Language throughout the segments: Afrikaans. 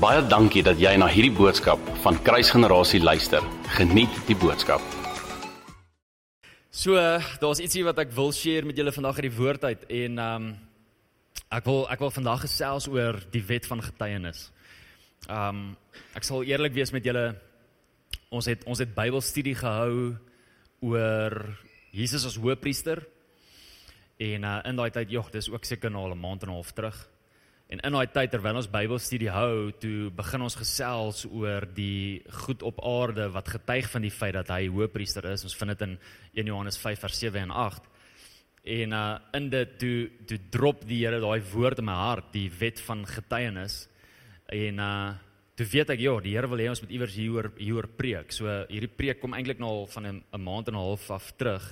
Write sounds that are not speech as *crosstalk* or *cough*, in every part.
Baie dankie dat jy na hierdie boodskap van Kruisgenerasie luister. Geniet die boodskap. So, daar's ietsie wat ek wil share met julle vandag uit die woord uit en ehm um, ek wil ek wil vandag gesels oor die wet van getuienis. Ehm um, ek sal eerlik wees met julle ons het ons het Bybelstudie gehou oor Jesus as hoëpriester. En uh, in daai tyd, jog, dis ook seker nou al 'n maand en 'n half terug. En in daai tyd terwyl ons Bybelstudie hou, toe begin ons gesels oor die goed op aarde wat getuig van die feit dat hy hoëpriester is. Ons vind dit in 1 Johannes 5 vers 7 en 8. En uh in dit toe toe drop die Here daai woord in my hart, die wet van getuienis. En uh toe weet ek, ja, die Here wil hê ons moet iewers hieroor hieroor preek. So hierdie preek kom eintlik nou al van 'n maand en 'n half af terug.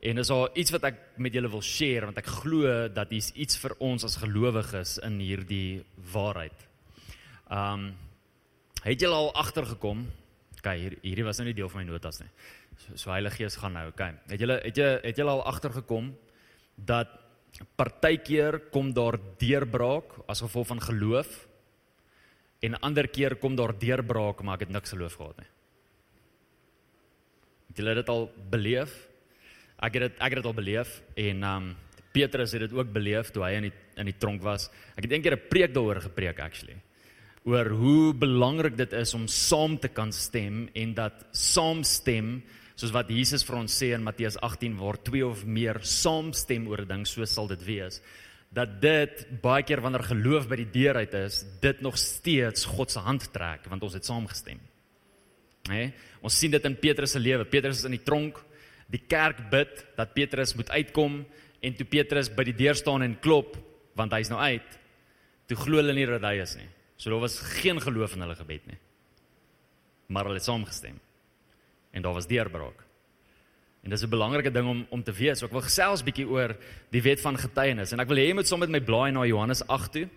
En dis al iets wat ek met julle wil share want ek glo dat dis iets vir ons as gelowiges in hierdie waarheid. Um het julle al agtergekom? OK, hier hierdie was nou nie deel van my notas nie. So, so Heilige Gees gaan nou, OK. Het julle het jy het julle al agtergekom dat partykeer kom daar deurbraak as gevolg van geloof en ander keer kom daar deurbraak maar ek het niks geloof gehad nie. Het julle dit al beleef? Ek het dit ek het dit al beleef en um Petrus het dit ook beleef toe hy in die in die tronk was. Ek het eendag 'n preek daaroor gepreek actually. Oor hoe belangrik dit is om saam te kan stem en dat saamstem soos wat Jesus vir ons sê in Matteus 18 waar twee of meer saamstem oor 'n ding, so sal dit wees. Dat dit baie keer wanneer geloof by die deur uit is, dit nog steeds God se hand trek want ons het saamgestem. Hè? Nee? Ons sien dit in Petrus se lewe. Petrus is in die tronk. Die kerk bid dat Petrus moet uitkom en toe Petrus by die deur staan en klop want hy's nou uit. Toe glo hulle nie dat hy is nie. So daar was geen geloof in hulle gebed nie. Maar hulle het saamgestem. En daar was deurbraak. En dis 'n belangrike ding om om te weet. So ek wil gesels bietjie oor die wet van getuienis en ek wil hê jy moet saam met my blaai na Johannes 8 toe.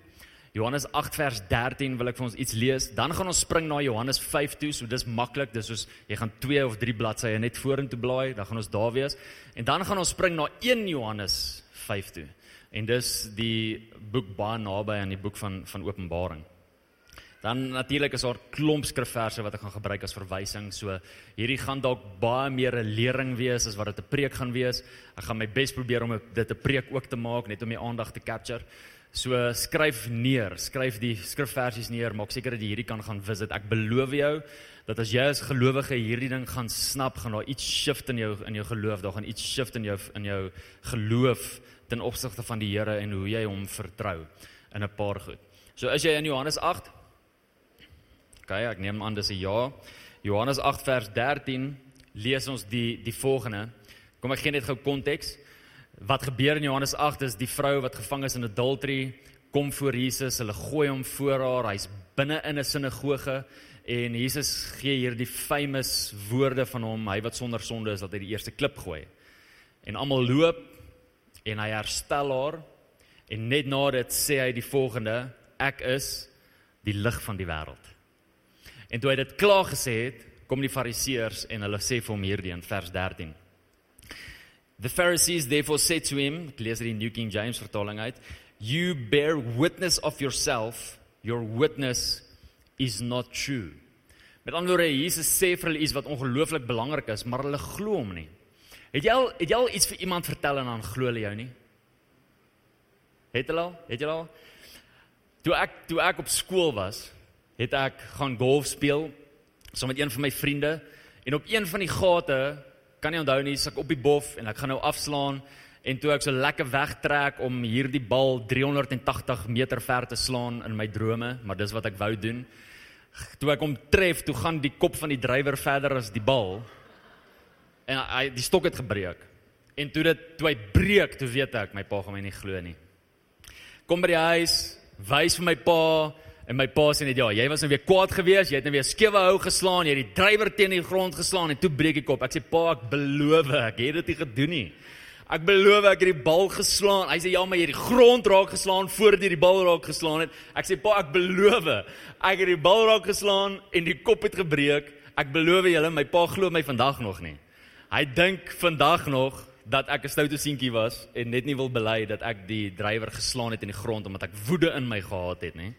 Johannes 8 vers 13 wil ek vir ons iets lees. Dan gaan ons spring na Johannes 5 toe. So dis maklik. Dis soos jy gaan 2 of 3 bladsye net vorentoe blaai, dan gaan ons daar wees. En dan gaan ons spring na 1 Johannes 5 toe. En dis die boek baie naby aan die boek van van Openbaring. Dan natuurlik is daar klomp skrifverse wat ek gaan gebruik as verwysing. So hierdie gaan dalk baie meer 'n lering wees as wat dit 'n preek gaan wees. Ek gaan my bes probeer om dit 'n preek ook te maak net om die aandag te capture. So skryf neer, skryf die skrifversies neer, maak seker dat jy hierdie kan gaan visit. Ek beloof jou dat as jy as gelowige hierdie ding gaan snap, gaan daar iets shift in jou in jou geloof, daar gaan iets shift in jou in jou geloof ten opsigte van die Here en hoe jy hom vertrou in 'n paar goed. So is jy in Johannes 8? OK, ek neem aan dis 'n ja. Johannes 8 vers 13 lees ons die die volgende. Kom ek gee net gou konteks. Wat gebeur in Johannes 8 is die vrou wat gevang is in adultery kom voor Jesus, hulle gooi hom voor haar, hy's binne in 'n sinagoge en Jesus gee hier die famous woorde van hom, hy wat sonder sonde is, dat hy die eerste klip gooi. En almal loop en hy herstel haar en net na dit sê hy die volgende, ek is die lig van die wêreld. En toe hy dit klaar gesê het, kom die fariseërs en hulle sê vir hom hierdie in vers 13. The Pharisees therefore said to him, ek lees dit in New King James vertaling uit, you bear witness of yourself, your witness is not true. Met ander woorde, Jesus sê vir hulle iets wat ongelooflik belangrik is, maar hulle glo hom nie. Het jy al het jy al iets vir iemand vertel en dan glo hulle jou nie? Het hulle al? Het jy al? Toe ek toe ek op skool was, het ek gaan golf speel saam met een van my vriende en op een van die gate kan nie onthou nie, ek op die bof en ek gaan nou afslaan en toe ek so lekker wegtrek om hierdie bal 380 meter ver te slaan in my drome, maar dis wat ek wou doen. Toe ek hom tref, toe gaan die kop van die drywer verder as die bal. En hy die stok het gebreek. En toe dit toe hy breek, toe weet ek my pa gaan my nie glo nie. Kom by die huis, wys vir my pa En my pa sê net ja, jy was nou weer kwaad geweest, jy het nou weer skewe hou geslaan, jy het die drywer teen die grond geslaan en toe breek ek op. Ek sê pa, ek beloof, ek het dit nie gedoen nie. Ek beloof ek het die bal geslaan. Hy sê ja, maar jy het die grond raak geslaan voordat jy die bal raak geslaan het. Ek sê pa, ek beloof, ek het die bal raak geslaan en die kop het gebreek. Ek beloof julle, my pa glo my vandag nog nie. Hy dink vandag nog dat ek 'n stoute seentjie was en net nie wil bely dat ek die drywer geslaan het in die grond omdat ek woede in my gehad het, nê.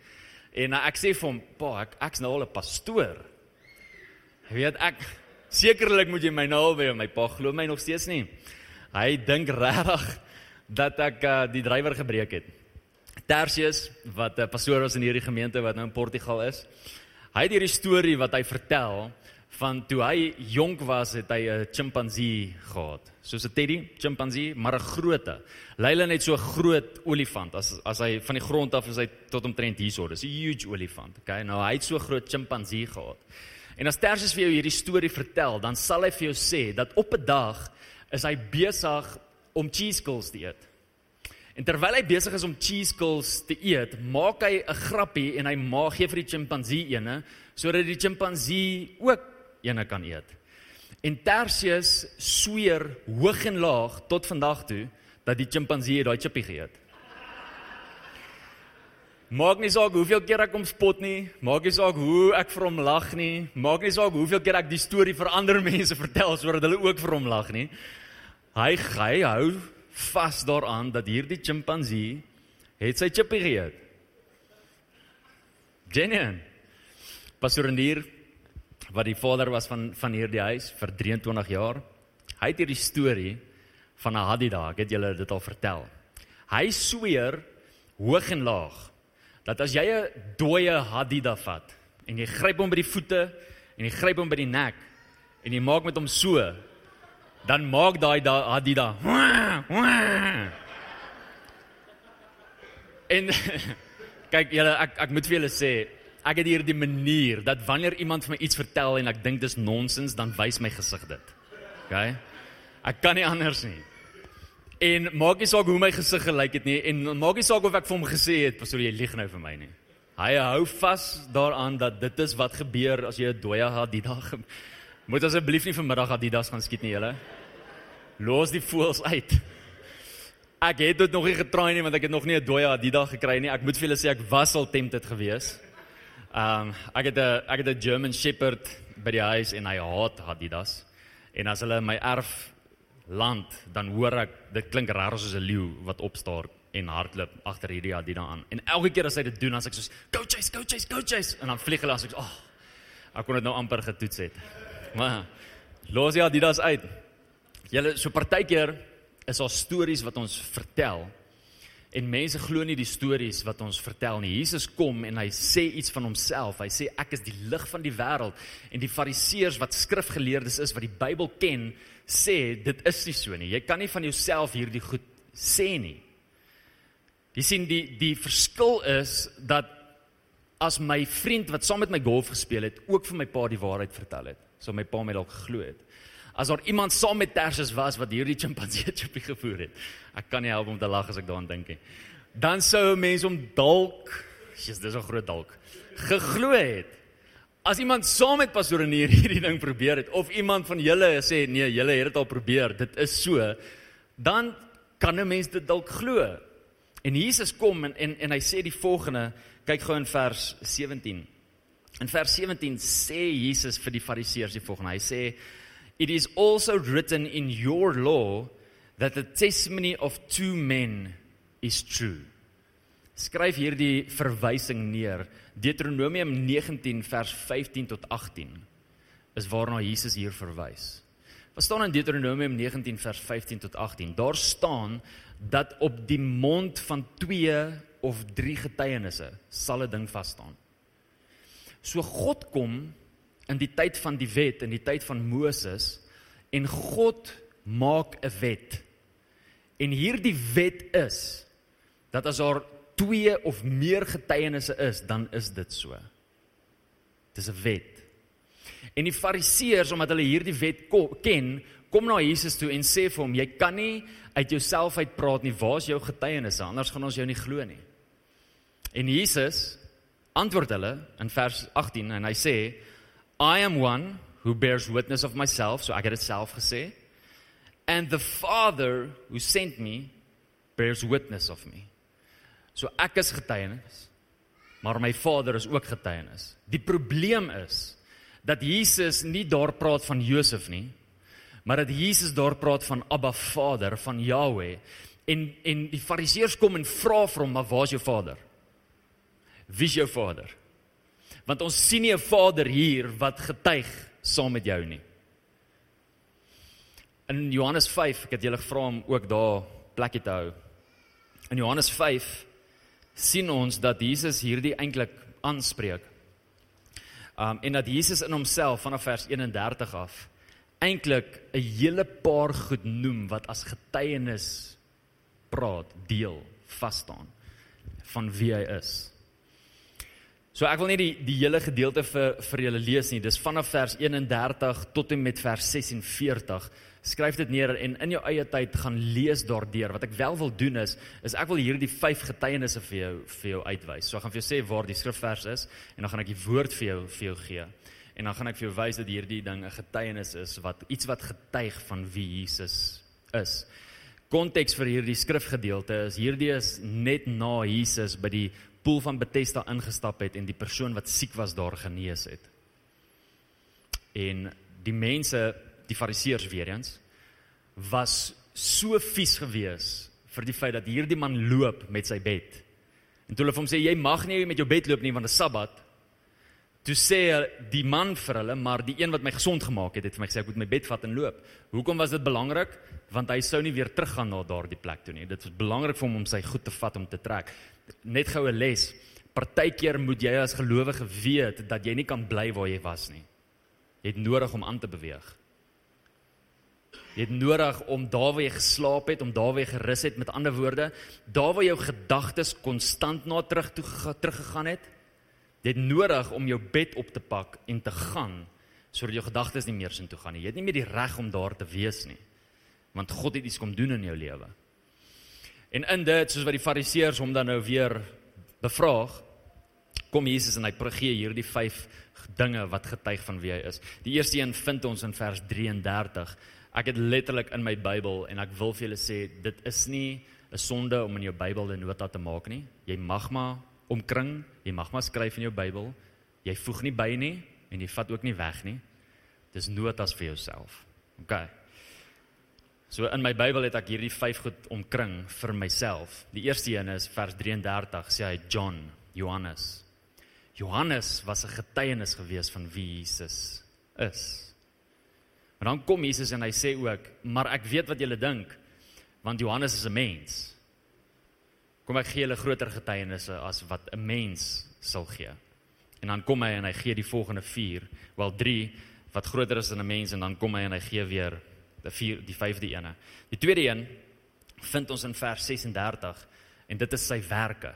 En uh, ek sê vir hom, "Pa, ek ek's nou al 'n pastoor." Hy weet ek sekerlik moet jy my nou al by my pa glo my nog steeds nie. Hy dink regtig dat ek uh, die drywer gebreek het. Tertius wat 'n uh, pastoor was in hierdie gemeente wat nou in Portugal is. Hy het hierdie storie wat hy vertel van toe hy jonk was, het hy 'n chimpansee gehad. Soos 'n teddy chimpansee, maar 'n grootte. Leila net so groot olifant. As as hy van die grond af is hy tot omtrent hierso. Dis 'n huge olifant. Okay, nou hy het so groot chimpansee gehad. En as Tersius vir jou hierdie storie vertel, dan sal hy vir jou sê dat op 'n dag is hy besig om cheese curls te eet. En terwyl hy besig is om cheese curls te eet, maak hy 'n grappie en hy maak gee vir die chimpansee ene sodat die chimpansee ook ene kan eet. En Tertius sweer hoog en laag tot vandag toe dat die chimpansee daai chippie geëet. Maak nie saak hoeveel keer ek hom spot nie, maak nie saak hoe ek vir hom lag nie, maak nie saak hoeveel keer ek die storie vir ander *laughs* mense vertel sodat hulle ook vir hom lag nie. Hy hy hou vas daaraan dat hierdie chimpansee het sy chippie geëet. Genian. Pastoor wat die vader was van van hierdie huis vir 23 jaar. Hy het hierdie storie van Hadida, ek het julle dit al vertel. Hy sweer hoog en laag dat as jy 'n dooie Hadida vat en jy gryp hom by die voete en jy gryp hom by die nek en jy maak met hom so, dan maak daai Hadida En *laughs* kyk julle ek ek moet vir julle sê ek het hier die manier dat wanneer iemand vir my iets vertel en ek dink dis nonsens, dan wys my gesig dit. OK? Ek kan nie anders nie. En maak nie saak hoe my gesig gelyk het nie en maak nie saak of ek vir hom gesê het, "Pastor, jy lieg nou vir my nie." Hy hou vas daaraan dat dit is wat gebeur as jy 'n dooie het die dag. Moet asseblief nie vanmiddag Adidas gaan skiet nie, julle. Los die voels uit. Ek het dit nog nie getraai nie want ek het nog nie 'n dooie Adidas gekry nie. Ek moet vir julle sê ek was al tempted geweest. Ehm um, ek het 'n ek het 'n German Shepherd by die huis en hy haat Adidas. En as hulle in my erf land, dan hoor ek dit klink regtig soos 'n leeu wat opstaar en hardloop agter hierdie Adidas aan. En elke keer as hy dit doen, sê ek soos go chase, go chase, go chase en dan vlieg hulle as ek oh, ek kon dit nou amper getoets het. *laughs* Maar los die Adidas uit. Julle so partykeer is daar stories wat ons vertel En mense glo nie die stories wat ons vertel nie. Jesus kom en hy sê iets van homself. Hy sê ek is die lig van die wêreld. En die fariseërs wat skrifgeleerdes is wat die Bybel ken, sê dit is nie so nie. Jy kan nie van jouself hierdie goed sê nie. Jy sien die die verskil is dat as my vriend wat saam met my golf gespeel het, ook vir my pa die waarheid vertel het, sou my pa my dalk geglo het as daar iemand saam met Tersius was wat hierdie chimpansee *laughs* chippie gevoer het. Ek kan nie help om te lag as ek daaraan dink nie. Dan sou mense om dalk, jy's dis 'n groot dalk, geglo het. As iemand saam met pastoor en *laughs* hierdie ding probeer het of iemand van julle sê nee, julle het dit al probeer, dit is so, dan kan 'n mens dit dalk glo. En Jesus kom en en en hy sê die volgende, kyk gou in vers 17. In vers 17 sê Jesus vir die fariseërs die volgende. Hy sê It is also written in your law that the testimony of two men is true. Skryf hierdie verwysing neer. Deuteronomium 19 vers 15 tot 18 is waarna Jesus hier verwys. Wat staan in Deuteronomium 19 vers 15 tot 18? Daar staan dat op die mond van 2 of 3 getuienisse sal 'n ding vas staan. So God kom in die tyd van die wet in die tyd van Moses en God maak 'n wet. En hierdie wet is dat as daar twee of meer getuienisse is, dan is dit so. Dis 'n wet. En die Fariseërs omdat hulle hierdie wet ken, kom na Jesus toe en sê vir hom, jy kan nie uit jouself uitpraat nie. Waar is jou getuienisse? Anders gaan ons jou nie glo nie. En Jesus antwoord hulle in vers 18 en hy sê I am one who bears witness of myself, so ek het dit self gesê. And the Father who sent me bears witness of me. So ek is getuienis, maar my Vader is ook getuienis. Die probleem is dat Jesus nie daar praat van Josef nie, maar dat Jesus daar praat van Abba Vader, van Yahweh. En en die Fariseërs kom en vra vir hom, "Maar waar is jou Vader?" Wie's jou Vader? Want ons sien nie 'n Vader hier wat getuig saam met jou nie. In Johannes 5, ek het julle gevra om ook daar plekkie te hou. In Johannes 5 sien ons dat Jesus hierdie eintlik aanspreek. Um en dat Jesus in homself vanaf vers 31 af eintlik 'n hele paar goed noem wat as getuienis praat, deel, vas staan van wie hy is. So ek wil nie die die hele gedeelte vir vir julle lees nie. Dis vanaf vers 31 tot en met vers 46 skryf dit neer en in jou eie tyd gaan lees daardeur. Wat ek wel wil doen is is ek wil hierdie vyf getuienisse vir jou vir jou uitwys. So ek gaan vir jou sê waar die skrifvers is en dan gaan ek die woord vir jou vir jou gee. En dan gaan ek vir jou wys dat hierdie ding 'n getuienis is wat iets wat getuig van wie Jesus is. Konteks vir hierdie skrifgedeelte is hierdie is net na Jesus by die poel van Bethesda ingestap het en die persoon wat siek was daar genees het. En die mense die fariseërs weer eens was so vies gewees vir die feit dat hierdie man loop met sy bed. En toe hulle vir hom sê jy mag nie met jou bed loop nie want dit is Sabbat. Toe sê die man vir hulle, maar die een wat my gesond gemaak het, het vir my gesê ek moet my bed vat en loop. Hoekom was dit belangrik? Want hy sou nie weer teruggaan na daardie plek toe nie. Dit was belangrik vir hom om sy goed te vat om te trek. Net goue les. Partykeer moet jy as gelowige weet dat jy nie kan bly waar jy was nie. Jy het nodig om aan te beweeg. Jy het nodig om daar waar jy geslaap het, om daar waar jy gerus het, met ander woorde, daar waar jou gedagtes konstant na terug toe teruggegaan het, jy het nodig om jou bed op te pak en te gaan sodat jou gedagtes nie meer sin toe gaan nie. Jy het nie meer die reg om daar te wees nie. Want God het iets kom doen in jou lewe. En in dit, soos wat die fariseërs hom dan nou weer bevraag, kom Jesus en hy gee hierdie 5 dinge wat getuig van wie hy is. Die eerste een vind ons in vers 33 Ek het letterlik in my Bybel en ek wil vir julle sê dit is nie 'n sonde om in jou Bybel 'n nota te maak nie. Jy mag maar omkring, jy mag maar skryf in jou Bybel. Jy voeg nie by nie en jy vat ook nie weg nie. Dis notas vir jouself. OK. So in my Bybel het ek hierdie 5 goed omkring vir myself. Die eerste een is vers 33 sê hy John, Johannes. Johannes was 'n getuienis gewees van wie Jesus is. Maar dan kom Jesus en hy sê ook, maar ek weet wat julle dink, want Johannes is 'n mens. Kom ek gee julle groter getuienisse as wat 'n mens sal gee. En dan kom hy en hy gee die volgende 4, wel 3 wat groter is as 'n mens en dan kom hy en hy gee weer die 4 die 5de ene. Die tweede een vind ons in vers 36 en dit is sy werke.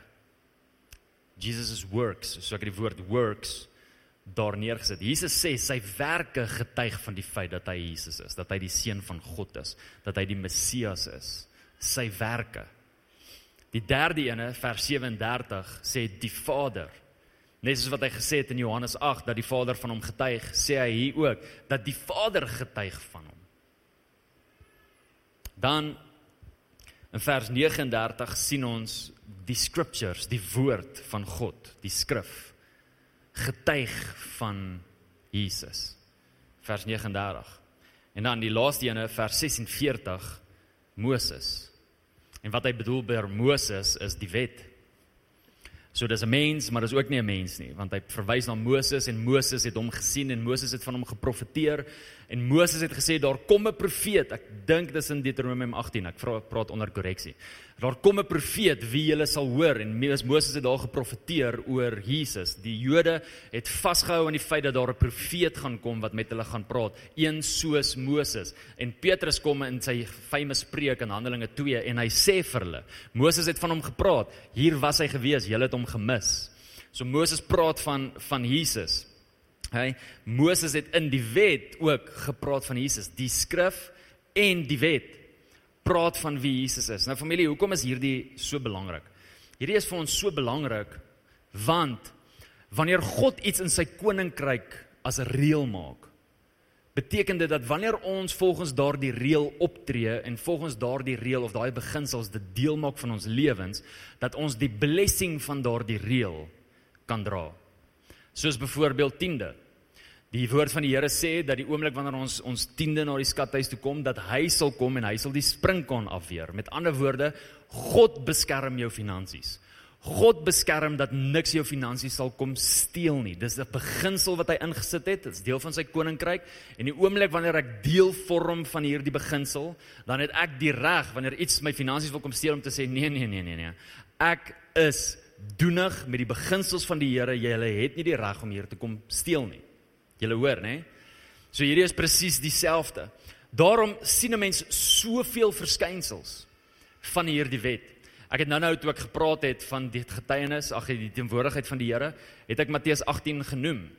Jesus' works, so ek het die woord works daar neergesit. Jesus sê sy werke getuig van die feit dat hy Jesus is, dat hy die seun van God is, dat hy die Messias is. Sy werke. Die derde ene vers 37 sê die Vader. Net soos wat hy gesê het in Johannes 8 dat die Vader van hom getuig, sê hy hier ook dat die Vader getuig van hom. Dan in vers 39 sien ons die scriptures, die woord van God, die skrif getuig van Jesus. Vers 39. En dan die laaste ene vers 46 Moses. En wat hy bedoel by Moses is die wet. So dis 'n mens, maar dis ook nie 'n mens nie, want hy verwys na Moses en Moses het hom gesien en Moses het van hom geprofeteer en Moses het gesê daar kom 'n profeet. Ek dink dis in Deuteronomium 18. Ek vra praat onder korreksie. Daar kom 'n profeet wie julle sal hoor en Moses het daar geprofeteer oor Jesus. Die Jode het vasgehou aan die feit dat daar 'n profeet gaan kom wat met hulle gaan praat, een soos Moses. En Petrus kom in sy famous preek in Handelinge 2 en hy sê vir hulle, Moses het van hom gepraat. Hier was hy gewees, julle het hom gemis. So Moses praat van van Jesus. Hy Moses het in die wet ook gepraat van Jesus, die skrif en die wet praat van wie Jesus is. Nou familie, hoekom is hierdie so belangrik? Hierdie is vir ons so belangrik want wanneer God iets in sy koninkryk as 'n reël maak, beteken dit dat wanneer ons volgens daardie reël optree en volgens daardie reël of daai beginsels dit deel maak van ons lewens, dat ons die blessing van daardie reël kan dra. Soos byvoorbeeld tiende. Die woord van die Here sê dat die oomblik wanneer ons ons tiende na die skathuis toe kom, dat hy sal kom en hy sal die sprinkaan afweer. Met ander woorde, God beskerm jou finansies. God beskerm dat niks jou finansies sal kom steel nie. Dis 'n beginsel wat hy ingesit het. Dit is deel van sy koninkryk en die oomblik wanneer ek deel vorm van hierdie beginsel, dan het ek die reg wanneer iets my finansies wil kom steel om te sê nee nee nee nee nee. Ek is doenig met die beginsels van die Here. Jy het nie die reg om hier te kom steel nie. Jy hoor, né? So hierdie is presies dieselfde. Daarom sien 'n mens soveel verskynsels van hierdie wet. Ek het nou-nou toe ek gepraat het van die getuienis, ag die teenwoordigheid van die Here, het ek Matteus 18 genoem.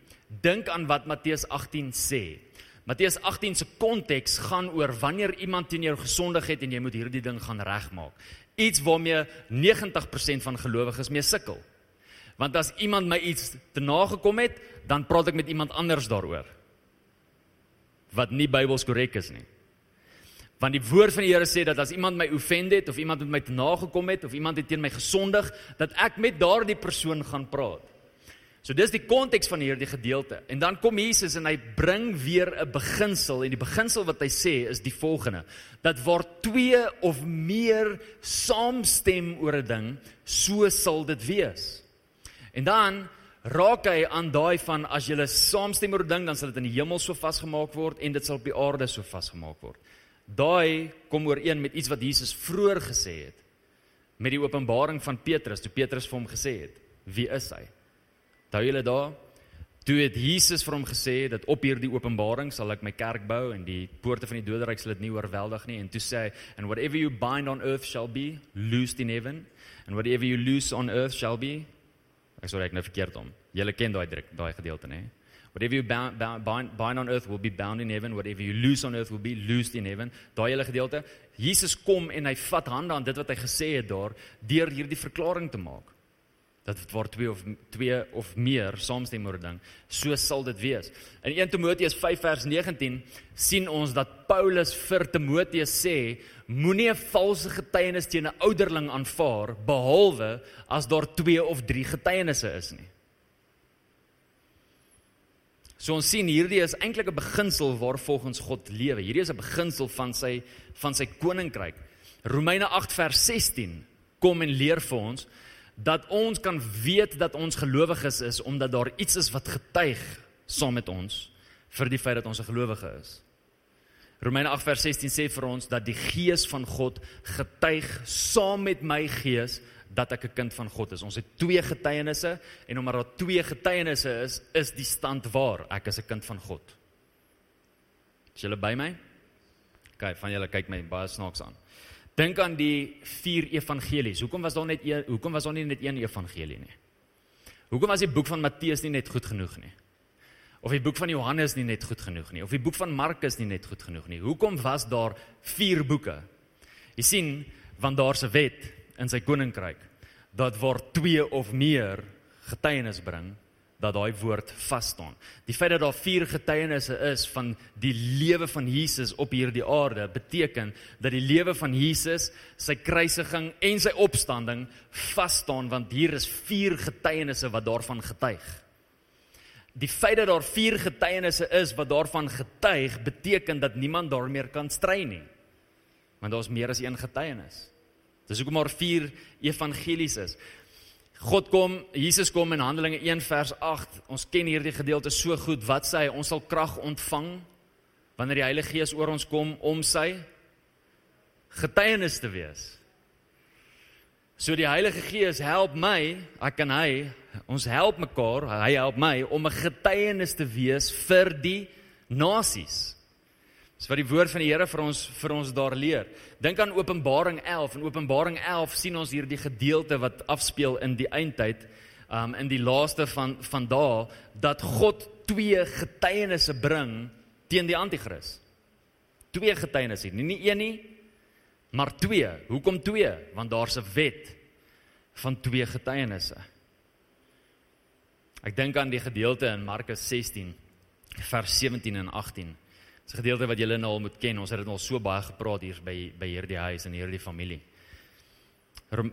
Dink aan wat Matteus 18 sê. Matteus 18 se konteks gaan oor wanneer iemand teen jou gesondig het en jy moet hierdie ding gaan regmaak. Iets waarmee 90% van gelowiges mee sukkel. Want as iemand my iets te nagekom het, dan praat ek met iemand anders daaroor. Wat nie Bybels korrek is nie. Want die woord van die Here sê dat as iemand my offend het of iemand met my te nagekom het of iemand het teen my gesondig, dat ek met daardie persoon gaan praat. So dis die konteks van hierdie gedeelte. En dan kom Jesus en hy bring weer 'n beginsel en die beginsel wat hy sê is die volgende: dat waar twee of meer saamstem oor 'n ding, so sal dit wees. En dan raak hy aan daai van as jy saamstem oor 'n ding, dan sal dit in die hemel so vasgemaak word en dit sal op die aarde so vasgemaak word. Daai kom ooreen met iets wat Jesus vroeër gesê het met die openbaring van Petrus, toe Petrus vir hom gesê het, "Wie is hy?" Daai julle daar, toe het Jesus vir hom gesê dat op hierdie openbaring sal ek my kerk bou en die poorte van die doderyk sal dit nie oorweldig nie en toe sê hy, "And whatever you bind on earth shall be loosed in heaven and whatever you loose on earth shall be" Ek sê ek nou verkeerd om. Julle ken daai daai gedeelte, né? Whatever you bound, bound, bind, bind on earth will be bound in heaven. Whatever you loose on earth will be loosed in heaven. Daai hele gedeelte. Jesus kom en hy vat hande aan dit wat hy gesê het daar deur hierdie verklaring te maak. Dat dit waar twee of twee of meer saamstem oor ding, so sal dit wees. In 1 Timoteus 5 vers 19 sien ons dat Paulus vir Timoteus sê, moenie 'n valse getuienis teen 'n ouderling aanvaar behalwe as daar twee of drie getuienisse is nie. So ons sien hierdie is eintlik 'n beginsel waar volgens God lewe. Hierdie is 'n beginsel van sy van sy koninkryk. Romeine 8 vers 16 kom en leer vir ons dat ons kan weet dat ons gelowiges is omdat daar iets is wat getuig saam met ons vir die feit dat ons 'n gelowige is. Romeine 8 vers 16 sê vir ons dat die gees van God getuig saam met my gees dat ek 'n kind van God is. Ons het twee getuienisse en omdat daar twee getuienisse is, is die stand waar ek is 'n kind van God. Is julle by my? Kyk, van julle kyk my baie snaaks aan. Dink aan die vier evangelies. Hoekom was daar net een hoekom was daar nie net een evangelie nie? Hoekom was die boek van Matteus nie net goed genoeg nie? Of die boek van Johannes nie net goed genoeg nie? Of die boek van Markus nie net goed genoeg nie? Hoekom was daar vier boeke? Jy sien, want daar's 'n wet in sy koninkryk dat waar twee of meer getuienis bring dat daai woord vas staan. Die feit dat daar vier getuienisse is van die lewe van Jesus op hierdie aarde beteken dat die lewe van Jesus, sy kruisiging en sy opstanding vas staan want hier is vier getuienisse wat daarvan getuig. Die feit dat daar vier getuienisse is wat daarvan getuig beteken dat niemand daarmee kan stry nie. Want daar's meer as een getuienis. Dis hoekom maar 4 evangelies is. God kom, Jesus kom in Handelinge 1 vers 8. Ons ken hierdie gedeelte so goed. Wat sê hy? Ons sal krag ontvang wanneer die Heilige Gees oor ons kom om sy getuienis te wees. So die Heilige Gees help my, ek en hy, ons help mekaar, hy help my om 'n getuienis te wees vir die nasies. Dis wat die woord van die Here vir ons vir ons daar leer. Dink aan Openbaring 11. In Openbaring 11 sien ons hierdie gedeelte wat afspeel in die eindtyd, um in die laaste van van dae dat God twee getuienisse bring teen die anti-kris. Twee getuienisse, nie nie een nie, maar twee. Hoekom twee? Want daar's 'n wet van twee getuienisse. Ek dink aan die gedeelte in Markus 16 vers 17 en 18. Dis 'n gedeelte wat julle nou al moet ken. Ons het dit al so baie gepraat hier by by hierdie huis en hierdie familie.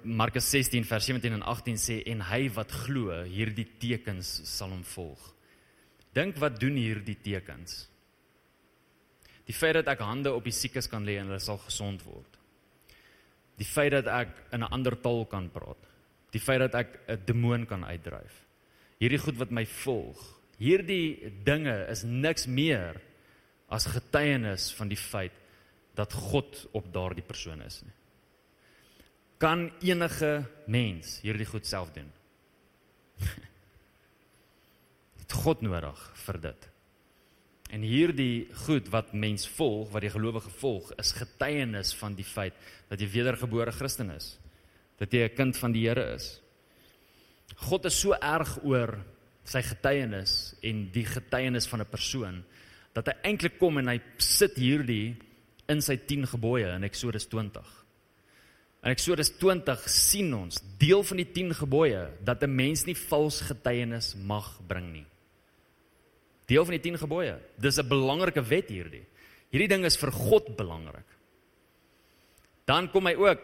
Markus 16 vers 17 en 18 sê en hy wat glo, hierdie tekens sal hom volg. Dink wat doen hierdie tekens? Die feit dat ek hande op die siekes kan lê en hulle sal gesond word. Die feit dat ek in 'n ander taal kan praat. Die feit dat ek 'n demoon kan uitdryf. Hierdie goed wat my volg. Hierdie dinge is niks meer as getuienis van die feit dat God op daardie persoon is nie. Kan enige mens hierdie goed self doen? *laughs* Het God nodig vir dit. En hierdie goed wat mens volg, wat die gelowige volg, is getuienis van die feit dat jy wedergebore Christen is. Dat jy 'n kind van die Here is. God is so erg oor sy getuienis en die getuienis van 'n persoon dat hy eintlik kom en hy sit hierdie in sy 10 gebooie in Eksodus 20. In Eksodus 20 sien ons deel van die 10 gebooie dat 'n mens nie vals getuienis mag bring nie. Deel van die 10 gebooie. Dis 'n belangrike wet hierdie. Hierdie ding is vir God belangrik. Dan kom hy ook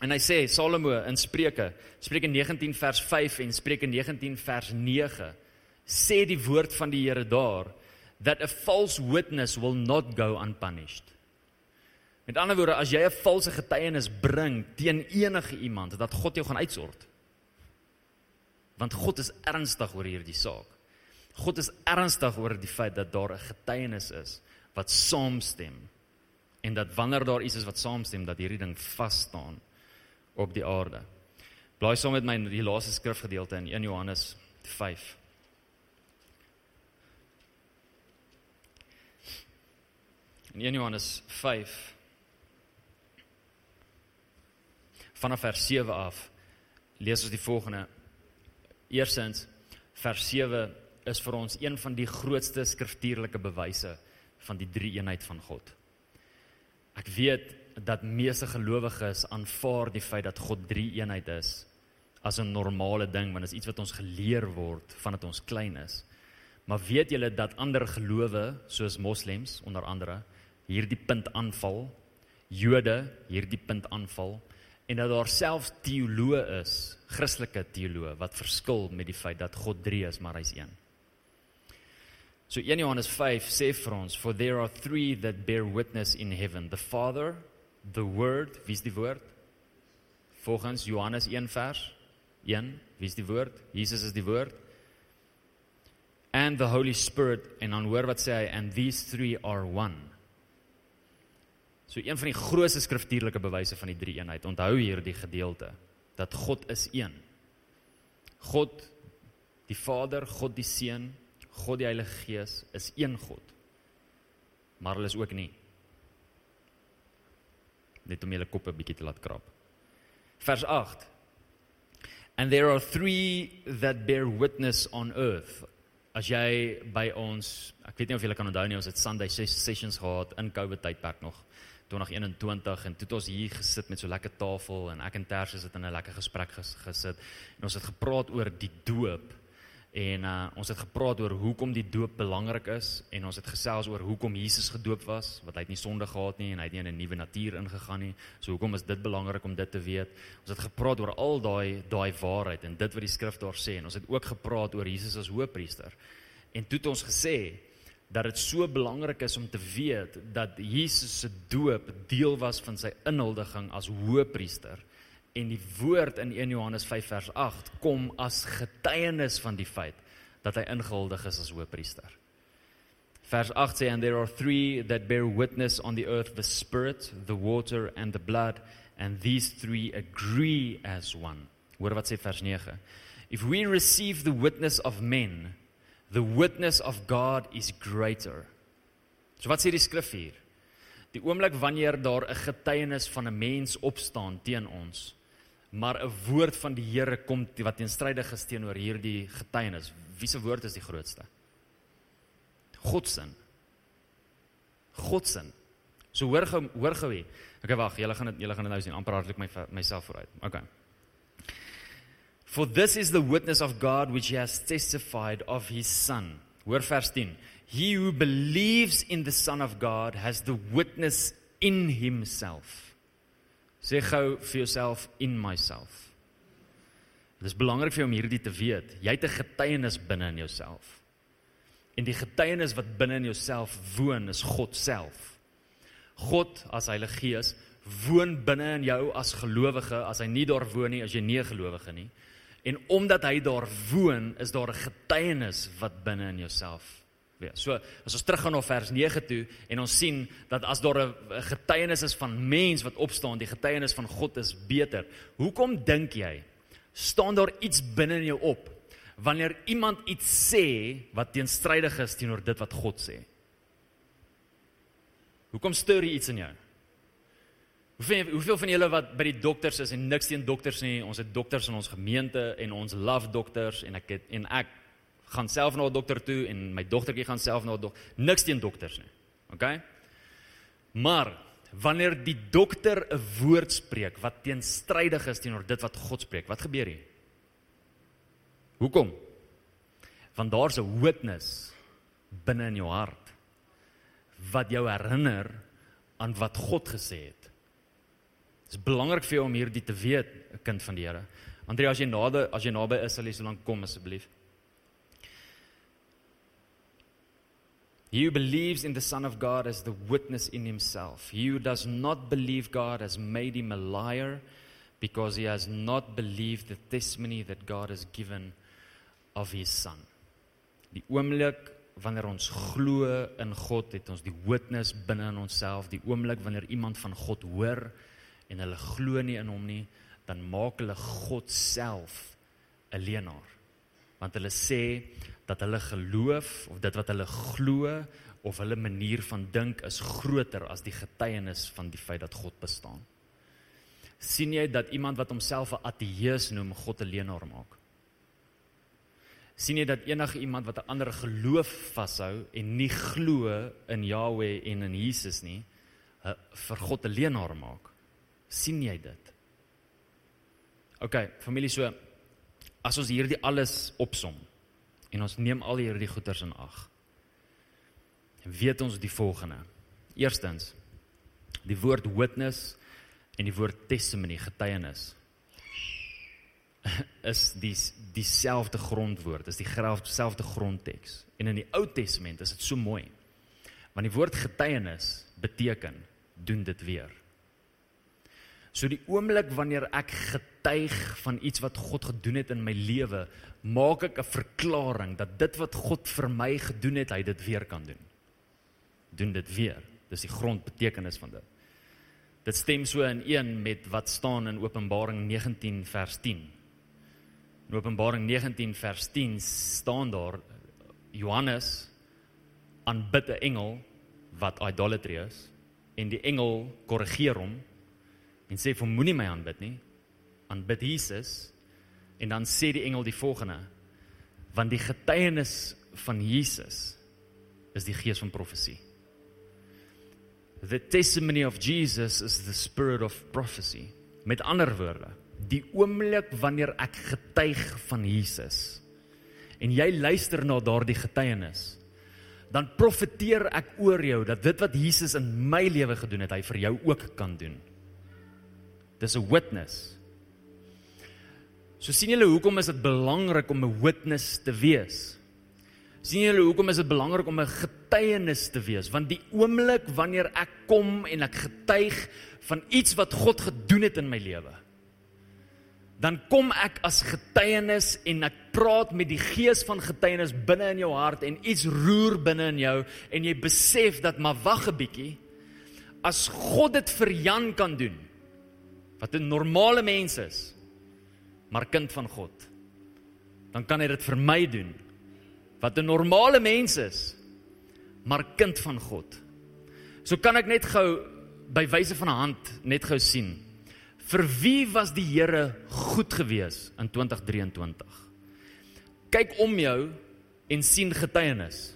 en hy sê Salomo in Spreuke, Spreuke 19 vers 5 en Spreuke 19 vers 9 sê die woord van die Here daar that a false witness will not go unpunished. Met ander woorde, as jy 'n valse getuienis bring teen enige iemand, dat God jou gaan uitsort. Want God is ernstig oor hierdie saak. God is ernstig oor die feit dat daar 'n getuienis is wat saamstem en dat wanneer daar iets is wat saamstem dat hierdie ding vas staan op die aarde. Blaai saam met my die laaste skrifgedeelte in 1 Johannes 5. In 1 Johannes 5 vanaf vers 7 af lees ons die volgende. Eerstens vers is vir ons een van die grootste skriftuurlike bewyse van die drie-eenheid van God. Ek weet dat meeste gelowiges aanvaar die feit dat God drie-eenheid is as 'n normale ding want dit is iets wat ons geleer word vandat ons klein is. Maar weet julle dat ander gelowe soos moslems onder andere hierdie punt aanval, Jode hierdie punt aanval en dat daar selfs teoloë is, Christelike teoloë wat verskil met die feit dat God 3 is maar hy's 1. So 1 Johannes 5 sê vir ons for there are three that bear witness in heaven the Father, the Word, wie is die woord? Volgens Johannes 1 vers 1, wie is die woord? Jesus is die woord. And the Holy Spirit en dan hoor wat sê hy and these three are one. So een van die grootste skriftuurlike bewyse van die drie eenheid. Onthou hier die gedeelte dat God is een. God die Vader, God die Seun God die Heilige Gees is een God. Maar hulle is ook nie. Net om julle koppe bietjie te laat krap. Vers 8. And there are three that bear witness on earth. As jy by ons, ek weet nie of julle kan onthou nie, ons het Sunday sessions gehad in COVID tydperk nog 2021 en toe het ons hier gesit met so lekker tafel en ek en Tersie het in 'n lekker gesprek gesit en ons het gepraat oor die doop En uh, ons het gepraat oor hoekom die doop belangrik is en ons het gesels oor hoekom Jesus gedoop was, wat hy het nie sonde gehad nie en hy het nie in 'n nuwe natuur ingegaan nie. So hoekom is dit belangrik om dit te weet? Ons het gepraat oor al daai daai waarheid en dit wat die skrif daar sê en ons het ook gepraat oor Jesus as hoëpriester. En toe het ons gesê dat dit so belangrik is om te weet dat Jesus se doop deel was van sy inhuldiging as hoëpriester En die woord in 1 Johannes 5 vers 8 kom as getuienis van die feit dat hy ingehuldig is as hoëpriester. Vers 8 sê and there are three that bear witness on the earth the spirit, the water and the blood and these three agree as one. Hoor wat sê vers 9. If we receive the witness of men, the witness of God is greater. So wat sê die skrif hier? Die oomblik wanneer daar 'n getuienis van 'n mens opstaan teen ons, maar 'n woord van die Here kom wat teenstrydig is teenoor hierdie getuienis. Wie se woord is die grootste? God se. God se. So hoor gou hoor gou hier. Okay, wag, julle gaan dit julle gaan dit nou sien. amper hartlik my myself vooruit. Okay. For this is the witness of God which he has testified of his son. Hoor vers 10. He who believes in the son of God has the witness in himself. Sê gou vir jouself in myself. Dit is belangrik vir jou om hierdie te weet. Jy het 'n getuienis binne in jouself. En die getuienis wat binne in jouself woon is God self. God as Heilige Gees woon binne in jou as gelowige, as hy nie daar woon nie, as jy nie 'n gelowige nie. En omdat hy daar woon, is daar 'n getuienis wat binne in jouself wees. So as ons teruggaan na vers 9 toe en ons sien dat as daar 'n getuienis is van mens wat opstaan, die getuienis van God is beter. Hoekom dink jy staan daar iets binne in jou op wanneer iemand iets sê wat teenstrydig is teenoor dit wat God sê? Hoekom stuur jy iets in jou? Hoeveel hoeveel van julle wat by die dokters is en niks teen dokters nie. Ons het dokters in ons gemeente en ons love dokters en ek het en ek gaan self na 'n dokter toe en my dogtertjie gaan self na 'n dokter. Niks teen dokters nie. OK? Maar wanneer die dokter 'n woord spreek wat teenstrydig is teenoor dit wat God spreek, wat gebeur hier? Hoekom? Want daar's 'n witness binne in jou hart wat jou herinner aan wat God gesê het. Dit is belangrik vir jou om hierdie te weet, 'n kind van die Here. Andrea, as jy nader, as jy naby is, sal jy so lank kom asseblief. He who believes in the Son of God as the witness in himself. He who does not believe God has made him a liar because he has not believed the testimony that God has given of his Son. Die oomblik wanneer ons glo in God, het ons die witness binne in onsself. Die oomblik wanneer iemand van God hoor, en hulle glo nie in hom nie, dan maak hulle God self 'n leenaar. Want hulle sê dat hulle geloof of dit wat hulle glo of hulle manier van dink is groter as die getuienis van die feit dat God bestaan. sien jy dat iemand wat homself 'n ateïs noem God 'n leenaar maak? sien jy dat enige iemand wat 'n ander geloof vashou en nie glo in Jahweh en in Jesus nie, vir God 'n leenaar maak? Sien jy dit? OK, familie so as ons hierdie alles opsom en ons neem al hierdie goeters in ag. Weet ons die volgende. Eerstens die woord witness en die woord testimony, getuienis *laughs* is die dieselfde grondwoord, is dieselfde grondteks. En in die Ou Testament is dit so mooi. Want die woord getuienis beteken doen dit weer. So die oomblik wanneer ek getuig van iets wat God gedoen het in my lewe, maak ek 'n verklaring dat dit wat God vir my gedoen het, hy dit weer kan doen. Doen dit weer. Dis die grondbetekenis van dit. Dit stem so in een met wat staan in Openbaring 19 vers 10. In Openbaring 19 vers 10 staan daar Johannes aanbid 'n engel wat idolatry is en die engel korrigeer hom en sê vir moenie my aanbid nie. Aanbid Jesus. En dan sê die engel die volgende want die getuienis van Jesus is die gees van profesie. The testimony of Jesus is the spirit of prophecy. Met ander woorde die oomblik wanneer ek getuig van Jesus en jy luister na daardie getuienis dan profeteer ek oor jou dat dit wat Jesus in my lewe gedoen het hy vir jou ook kan doen Dis 'n witness. So sien julle hoekom is dit belangrik om 'n witness te wees? Sien julle hoekom is dit belangrik om 'n getuienis te wees? Want die oomblik wanneer ek kom en ek getuig van iets wat God gedoen het in my lewe, dan kom ek as getuienis en ek praat met die gees van getuienis binne in jou hart en iets roer binne in jou en jy besef dat maar wag 'n bietjie as God dit vir Jan kan doen wat 'n normale mens is, maar kind van God, dan kan hy dit vir my doen. Wat 'n normale mens is, maar kind van God. So kan ek net gou by wyse van 'n hand net gou sien. Vir wie was die Here goed gewees in 2023? Kyk om jou en sien getuienis.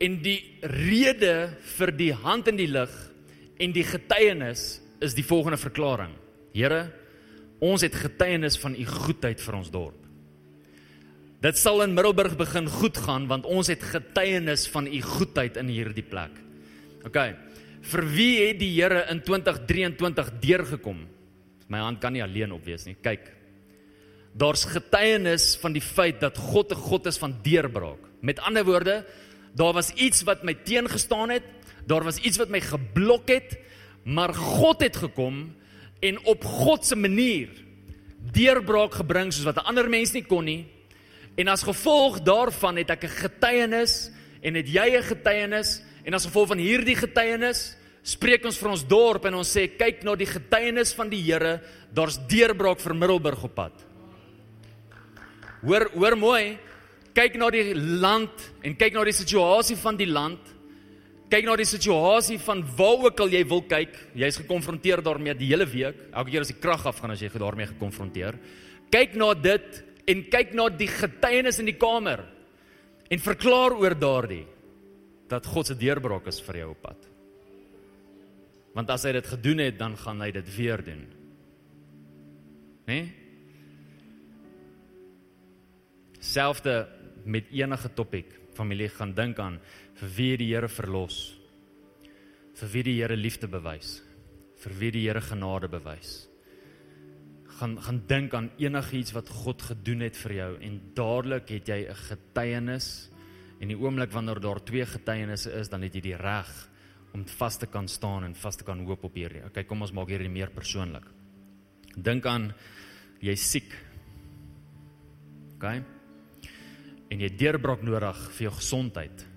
En die rede vir die hand in die lug en die getuienis is die volgende verklaring. Here, ons het getuienis van u goedheid vir ons dorp. Dit sal in Middelburg begin goed gaan want ons het getuienis van u goedheid in hierdie plek. OK. Vir wie het die Here in 2023 deurgekom? My hand kan nie alleen op wees nie. Kyk. Daar's getuienis van die feit dat God 'n God is van deurbraak. Met ander woorde, daar was iets wat my teengestaan het, daar was iets wat my geblok het, Maar God het gekom en op God se manier deurbraak gebring soos wat 'n ander mens nie kon nie. En as gevolg daarvan het ek 'n getuienis en het jy 'n getuienis en as gevolg van hierdie getuienis spreek ons vir ons dorp en ons sê kyk na die getuienis van die Here, daar's deurbraak vir Middelburg op pad. Hoor hoor mooi, kyk na die land en kyk na die situasie van die land. Kyk na die situasie van waar ook al jy wil kyk, jy's gekonfronteer daarmee die hele week. Elke keer as die krag afgaan as jy daarmee gekonfronteer. Kyk na dit en kyk na die getuienis in die kamer en verklaar oor daardie dat God se deurbraak is vir jou op pad. Want as hy dit gedoen het, dan gaan hy dit weer doen. Né? Nee? Selfde met enige topik, familie gaan dink aan vir wie die Here verlos. Vir wie die Here liefde bewys. Vir wie die Here genade bewys. Gaan gaan dink aan enigiets wat God gedoen het vir jou en dadelik het jy 'n getuienis en die oomblik wanneer daar twee getuienisse is, dan het jy die reg om vas te kan staan en vas te kan hoop op hierdie. Okay, kom ons maak hierdie meer persoonlik. Dink aan jy siek. Okay? En jy deurbraak nodig vir jou gesondheid.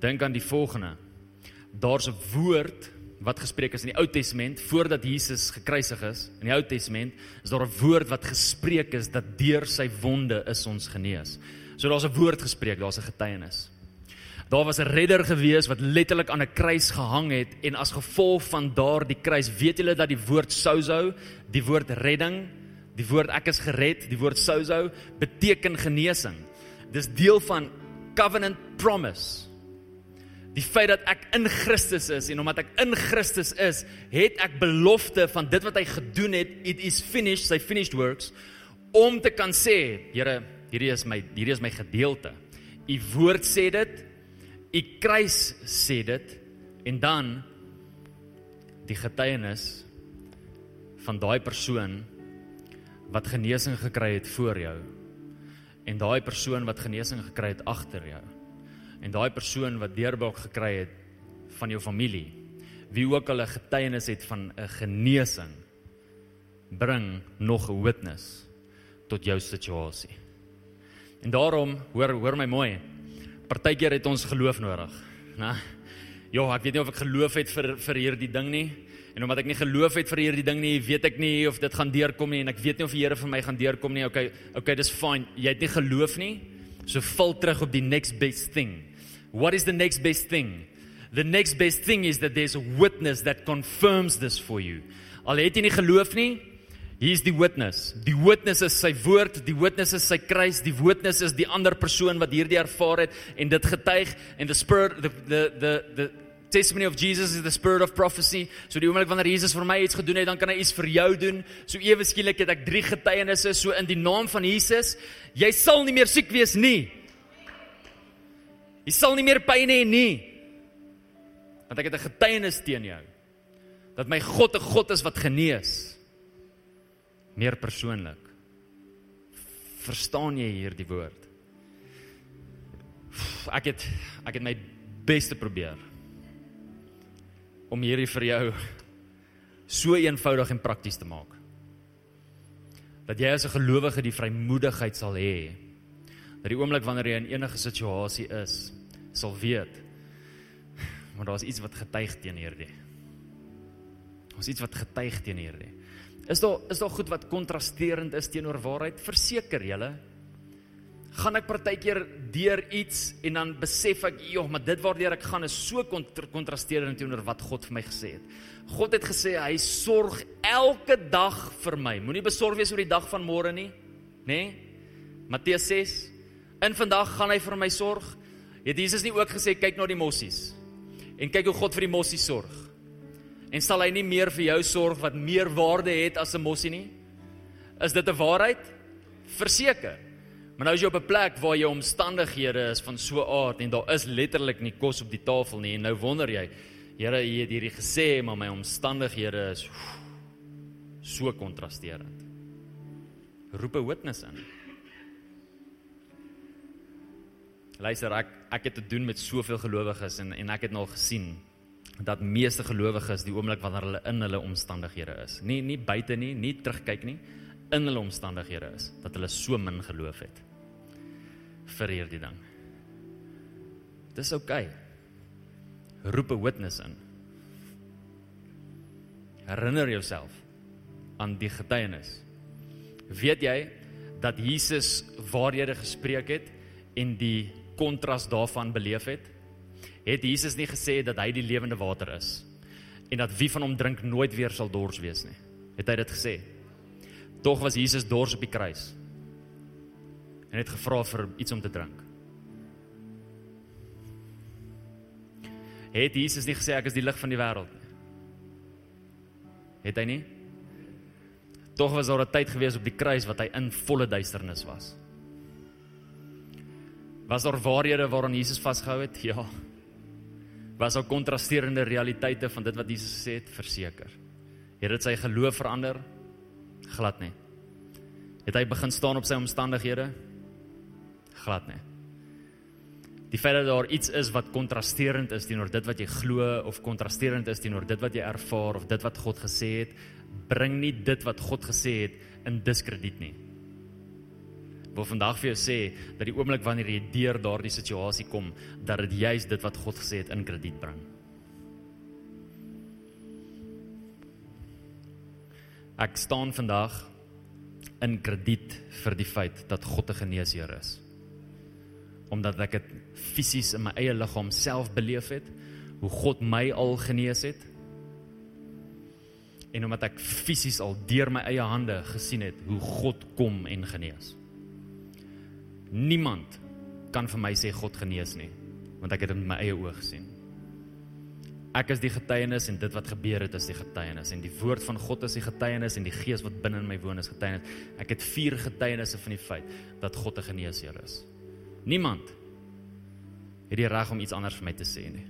Dink aan die volgende. Daar's 'n woord wat gespreek is in die Ou Testament voordat Jesus gekruisig is. In die Ou Testament is daar 'n woord wat gespreek is dat deur sy wonde is ons genees. So daar's 'n woord gespreek, daar's 'n getuienis. Daar was 'n redder gewees wat letterlik aan 'n kruis gehang het en as gevolg van daardie kruis, weet julle dat die woord sozo, die woord redding, die woord ek is gered, die woord sozo beteken genesing. Dis deel van covenant promise. Die feit dat ek in Christus is en omdat ek in Christus is, het ek belofte van dit wat hy gedoen het, it is finished, sy finished works om te kan sê, Here, hierdie is my hierdie is my gedeelte. U woord sê dit, U kruis sê dit en dan die getuienis van daai persoon wat genesing gekry het voor jou en daai persoon wat genesing gekry het agter jou en daai persoon wat deurbraak gekry het van jou familie wie ook al 'n getuienis het van 'n genesing bring nog 'n witness tot jou situasie en daarom hoor hoor my mooi Partykeer het ons geloof nodig, né? Ja, ek weet nie of ek geloof het vir vir hierdie ding nie. En omdat ek nie geloof het vir hierdie ding nie, weet ek nie of dit gaan deurkom nie en ek weet nie of die Here vir my gaan deurkom nie. Okay, okay, dis fine. Jy het nie geloof nie. So val terug op die next best thing. What is the next best thing? The next best thing is that there's a witness that confirms this for you. Al het jy nie geloof nie, Hier is die witness. Die witness is sy woord, die witness is sy kruis, die witness is die ander persoon wat hierdie ervaar het en dit getuig en the spirit the the the the testimony of Jesus is the spirit of prophecy. So die oomblik wanneer Jesus vir my iets gedoen het, dan kan hy iets vir jou doen. So ewe skielik het ek drie getuienisse so in die naam van Jesus. Jy sal nie meer siek wees nie. Jy sal nie meer pyn hê nie. Want ek het 'n getuienis teen jou dat my God 'n God is wat genees meer persoonlik. Verstaan jy hierdie woord? Ek het ek het my bes te probeer om hierdie vir jou so eenvoudig en prakties te maak. Dat jy as 'n gelowige die vrymoedigheid sal hê dat die oomblik wanneer jy in enige situasie is, sal weet maar daar's iets wat getuig teen hierdie. Daar's iets wat getuig teen hierdie. Is daar is daar goed wat kontrasterend is teenoor waarheid? Verseker julle. Gaan ek partykeer deur iets en dan besef ek, "Joh, maar dit waardeur ek gaan is so kontrasterend teenoor wat God vir my gesê het." God het gesê hy sorg elke dag vir my. Moenie besorg wees oor die dag van môre nie, nê? Nee? Matteus 6. In vandag gaan hy vir my sorg. Het Jesus nie ook gesê kyk na die mossies en kyk hoe God vir die mossies sorg? En sal hy nie meer vir jou sorg wat meer waarde het as 'n mossie nie? Is dit 'n waarheid? Verseker. Maar nou is jy op 'n plek waar jou omstandighede is van so aard en daar is letterlik nie kos op die tafel nie en nou wonder jy, Here, jy het hierdie gesê, maar my omstandighede is so kontrasterend. Roep 'n witness in. Luister, ek ek het te doen met soveel gelowiges en en ek het nou gesien dat meeste gelowiges die oomblik wanneer hulle in hulle omstandighede is, nie nie buite nie, nie terugkyk nie, in hulle omstandighede is, dat hulle so min geloof het vir hierdie ding. Dis oukei. Okay. Roep 'n witness in. Herinner jouself aan die getuienis. Weet jy dat Jesus waarhede gespreek het en die kontras daarvan beleef het? Het Jesus nie gesê dat hy die lewende water is en dat wie van hom drink nooit weer sal dors wees nie? Het hy dit gesê? Tog was Jesus dors op die kruis. En het gevra vir iets om te drink. Het Jesus nie gesê ek is die lig van die wêreld nie? Het hy nie? Tog was daar 'n tyd gewees op die kruis wat hy in volle duisternis was. Was daar waarhede waaraan Jesus vasgehou het? Ja. Was daar kontrasterende realiteite van dit wat Jesus gesê het? Verseker. Het dit sy geloof verander? Glad nie. Het hy begin staan op sy omstandighede? Glad nie. Die feit dat daar iets is wat kontrasterend is teenoor dit wat jy glo of kontrasterend is teenoor dit wat jy ervaar of dit wat God gesê het, bring nie dit wat God gesê het in diskrediet nie. Wil vandag vir jou sê dat die oomblik wanneer jy deur daardie situasie kom, dat dit juis dit wat God gesê het in krediet bring. Ek staan vandag in krediet vir die feit dat God 'n geneesheer is. Omdat ek dit fisies in my eie liggaam self beleef het, hoe God my al genees het. En omdat ek fisies al deur my eie hande gesien het hoe God kom en genees. Niemand kan vir my sê God genees nie, want ek het dit met my eie oë gesien. Ek is die getuienis en dit wat gebeur het is die getuienis en die woord van God is die getuienis en die gees wat binne in my woon is getuienis. Ek het vier getuienisse van die feit dat God 'n geneesheer is. Niemand het die reg om iets anders vir my te sê nie.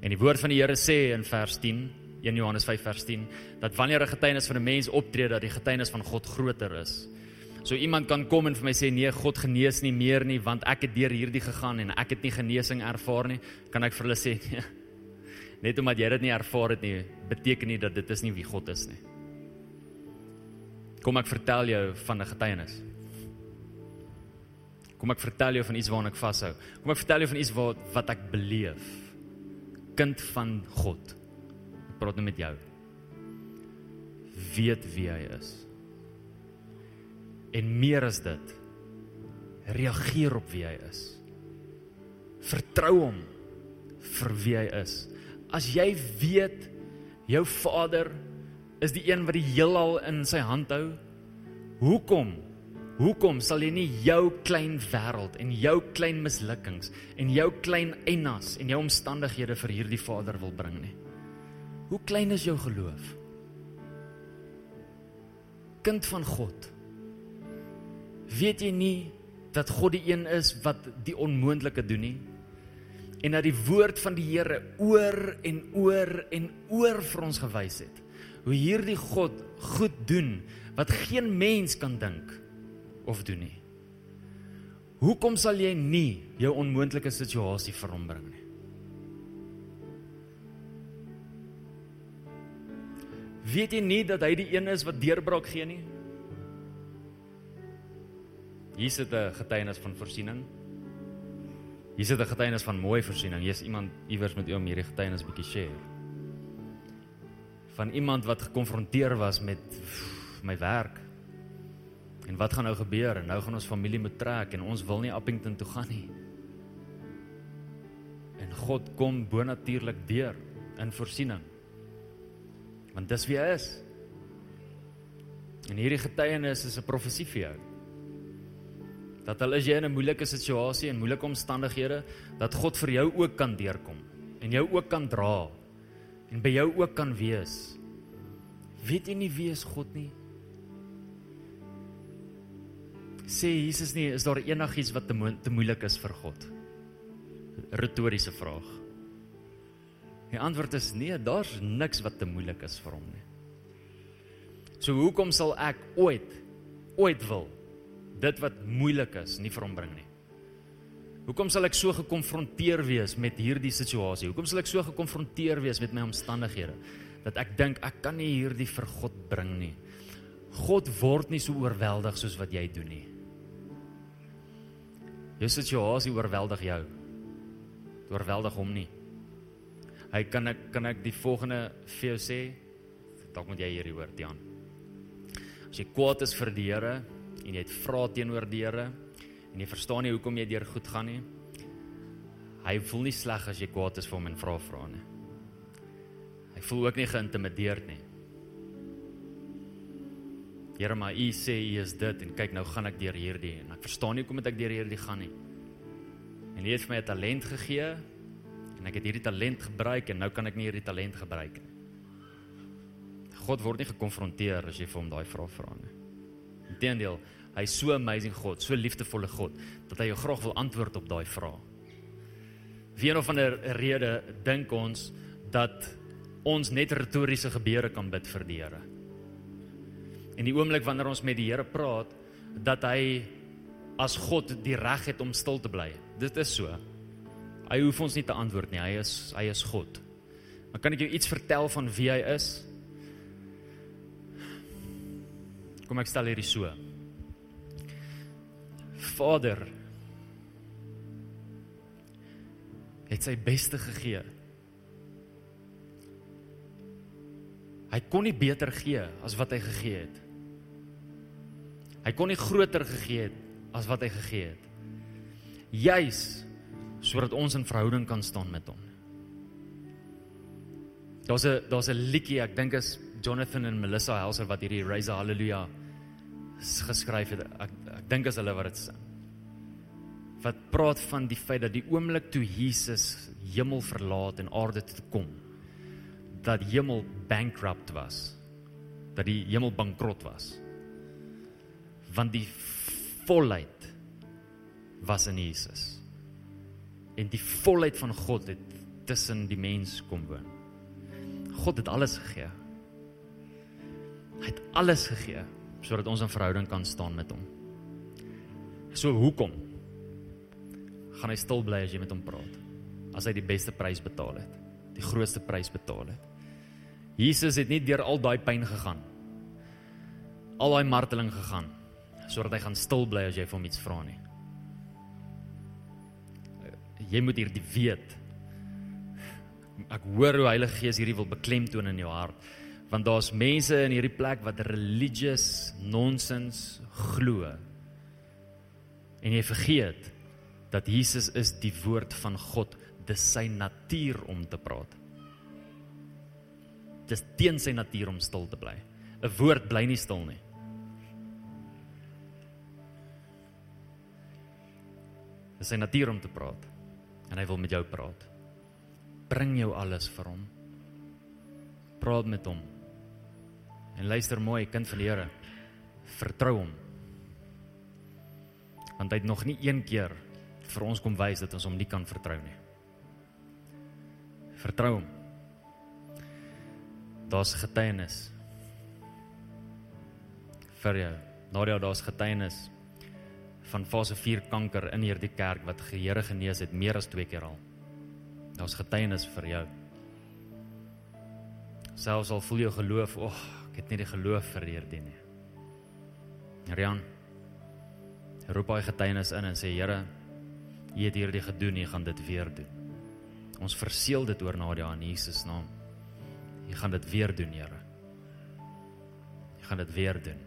En die woord van die Here sê in vers 10, 1 Johannes 5 vers 10, dat wanneer 'n getuienis van 'n mens optree dat die getuienis van God groter is. So iemand kan kom en vir my sê nee, God genees nie meer nie want ek het deur hierdie gegaan en ek het nie genesing ervaar nie, kan ek vir hulle sê *laughs* nee net omdat jy dit nie ervaar het nie, beteken nie dat dit is nie wie God is nie. Kom ek vertel jou van 'n getuienis. Kom ek vertel jou van iets waarna ek vashou. Kom ek vertel jou van iets wat wat ek beleef. Kind van God. Ek praat nou met jou. Weet wie hy is. En meer as dit, reageer op wie hy is. Vertrou hom vir wie hy is as jy weet jou Vader is die een wat die heelal in sy hand hou, hoekom? Hoekom sal jy nie jou klein wêreld en jou klein mislukkings en jou klein einas en jou omstandighede vir hierdie Vader wil bring nie? Hoe klein is jou geloof? Kind van God. Weet jy nie dat God die een is wat die onmoontlike doen nie? en dat die woord van die Here oor en oor en oor vir ons gewys het. Hoe hierdie God goed doen wat geen mens kan dink of doen nie. Hoekom sal jy nie jou onmoontlike situasie vir hom bring nie? Weet jy nie dat hy die een is wat deurbraak gee nie? Hier sit 'n getuienis van voorsiening. Hier sit 'n getuienis van mooi voorsiening. Hier's iemand iewers met u om hierdie getuienis bietjie share. Van iemand wat gekonfronteer was met my werk. En wat gaan nou gebeur? En nou gaan ons familie moet trek en ons wil nie Appington toe gaan nie. En God kom bonatuurlik deur in voorsiening. Want dis wie hy is. En hierdie getuienis is 'n profesie vir jou dat al is jy in 'n moeilike situasie en moeilike omstandighede, dat God vir jou ook kan deurkom en jou ook kan dra en by jou ook kan wees. Weet jy nie wie is God nie? Sê Jesus nie, is daar enigiets wat te, mo te moeilik is vir God? Retoriese vraag. Die antwoord is nee, daar's niks wat te moeilik is vir hom nie. So hoekom sal ek ooit ooit wil dit wat moeilik is nie vir hom bring nie. Hoekom sal ek so gekonfronteer wees met hierdie situasie? Hoekom sal ek so gekonfronteer wees met my omstandighede dat ek dink ek kan nie hierdie vir God bring nie? God word nie so oorweldig soos wat jy doen nie. Jou situasie oorweldig jou. Dit oorweldig hom nie. Hy kan ek kan ek die volgende vir jou sê? Dalk moet jy hierdie hoor, Jan. As jy kwaad is vir die Here en jy het vra teenoor die Here en jy verstaan nie hoekom jy deur goed gaan nie. Hy voel nie sleg as jy kwaad is vir hom en vra vra nie. Hy voel ook nie geïntimideerd nie. Here maar u sê u is dit en kyk nou gaan ek deur hierdie en ek verstaan nie hoekom ek deur hierdie gaan nie. En hy het vir my 'n talent gegee en ek het hierdie talent gebruik en nou kan ek nie hierdie talent gebruik nie. God word nie gekonfronteer as jy vir hom daai vraag vra nie. Inteendeel, hy is so amazing God, so liefdevolle God dat hy jou graag wil antwoord op daai vraag. Wie een of ander rede dink ons dat ons net retoriese gebede kan bid vir die Here. En die oomblik wanneer ons met die Here praat, dat hy as God die reg het om stil te bly. Dit is so. Hy hoef ons nie te antwoord nie. Hy is hy is God. Maar kan ek jou iets vertel van wie hy is? Kom ek stel hierdie so. Vader het sy beste gegee. Hy kon nie beter gee as wat hy gegee het. Hy kon nie groter gegee het as wat hy gegee het. Juis sodat ons in verhouding kan staan met hom. Daar's 'n daar's 'n liedjie, ek dink is Jonathan en Melissa Helser wat hierdie Raise Hallelujah geskryf het. Ek ek dink as hulle wat dit sing. Wat praat van die feit dat die oomblik toe Jesus hemel verlaat en aarde toe kom, dat hemel bankrupt was. Dat die hemel bankrot was. Want die volheid was in Jesus. En die volheid van God het tussen die mens kom woon. God het alles gegee. Hy het alles gegee sodat ons in verhouding kan staan met hom. So hoekom gaan hy stil bly as jy met hom praat? As hy die beste prys betaal het, die grootste prys betaal het. Jesus het nie deur al daai pyn gegaan. Al daai marteling gegaan sodat hy gaan stil bly as jy vir hom iets vra nie. Jy moet hierdie weet. Ek hoor hoe Heilige Gees hierdie wil beklemtoon in jou hart want daar's mense in hierdie plek wat religious nonsens glo. En jy vergeet dat Jesus is die woord van God, dis sy natuur om te praat. Dis teen sy natuur om stil te bly. 'n Woord bly nie stil nie. Dis sy natuur om te praat en hy wil met jou praat. Bring jou alles vir hom. Praat met hom. En luister mooi, kind van die Here. Vertrou hom. Want hy het nog nie een keer vir ons kom wys dat ons hom nie kan vertrou nie. Vertrou hom. Daar's getuienis. Vir jou. Nadia, daar's getuienis van fase 4 kanker in hierdie kerk wat die Here genees het meer as 2 keer al. Daar's getuienis vir jou. Selfs al voel jy geloof, o, oh, Ek het nie die geloof vir hierdie nie. Rian roep hy getuienis in en sê Here, U het hierdie gedoen, U gaan dit weer doen. Ons verseël dit oor Nadia in Jesus naam. U gaan dit weer doen, Here. U gaan dit weer doen.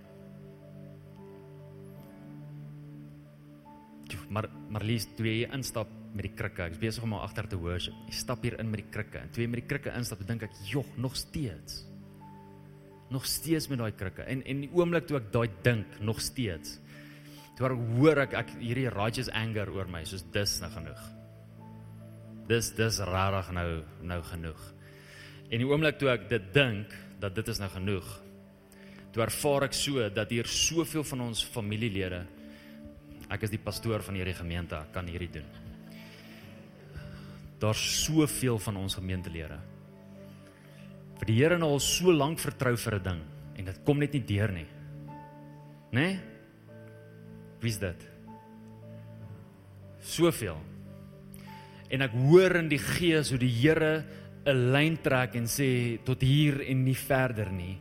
Maar lees toe jy instap met die krikke. Ek's besig om al agter te worship. Jy stap hier in met die krikke en twee met die krikke instap, dink ek, "Jog, nog steeds." Nog steeds met daai krikke. En en die oomblik toe ek daai dink, nog steeds. Toe hoor ek ek hierdie righteous anger oor my, soos dis nou genoeg. Dis dis rarig nou nou genoeg. En die oomblik toe ek dit dink dat dit is nou genoeg. Toe ervaar ek so dat hier soveel van ons familielede ek is die pastoor van hierdie gemeente, kan hierdie doen. Daar's soveel van ons gemeentelede vir die Here nou al so lank vertrou vir 'n ding en dit kom net nie deur nie. Né? Nee? Wie's dit? Soveel. en ek hoor in die gees hoe die Here 'n lyn trek en sê tot hier en nie verder nie.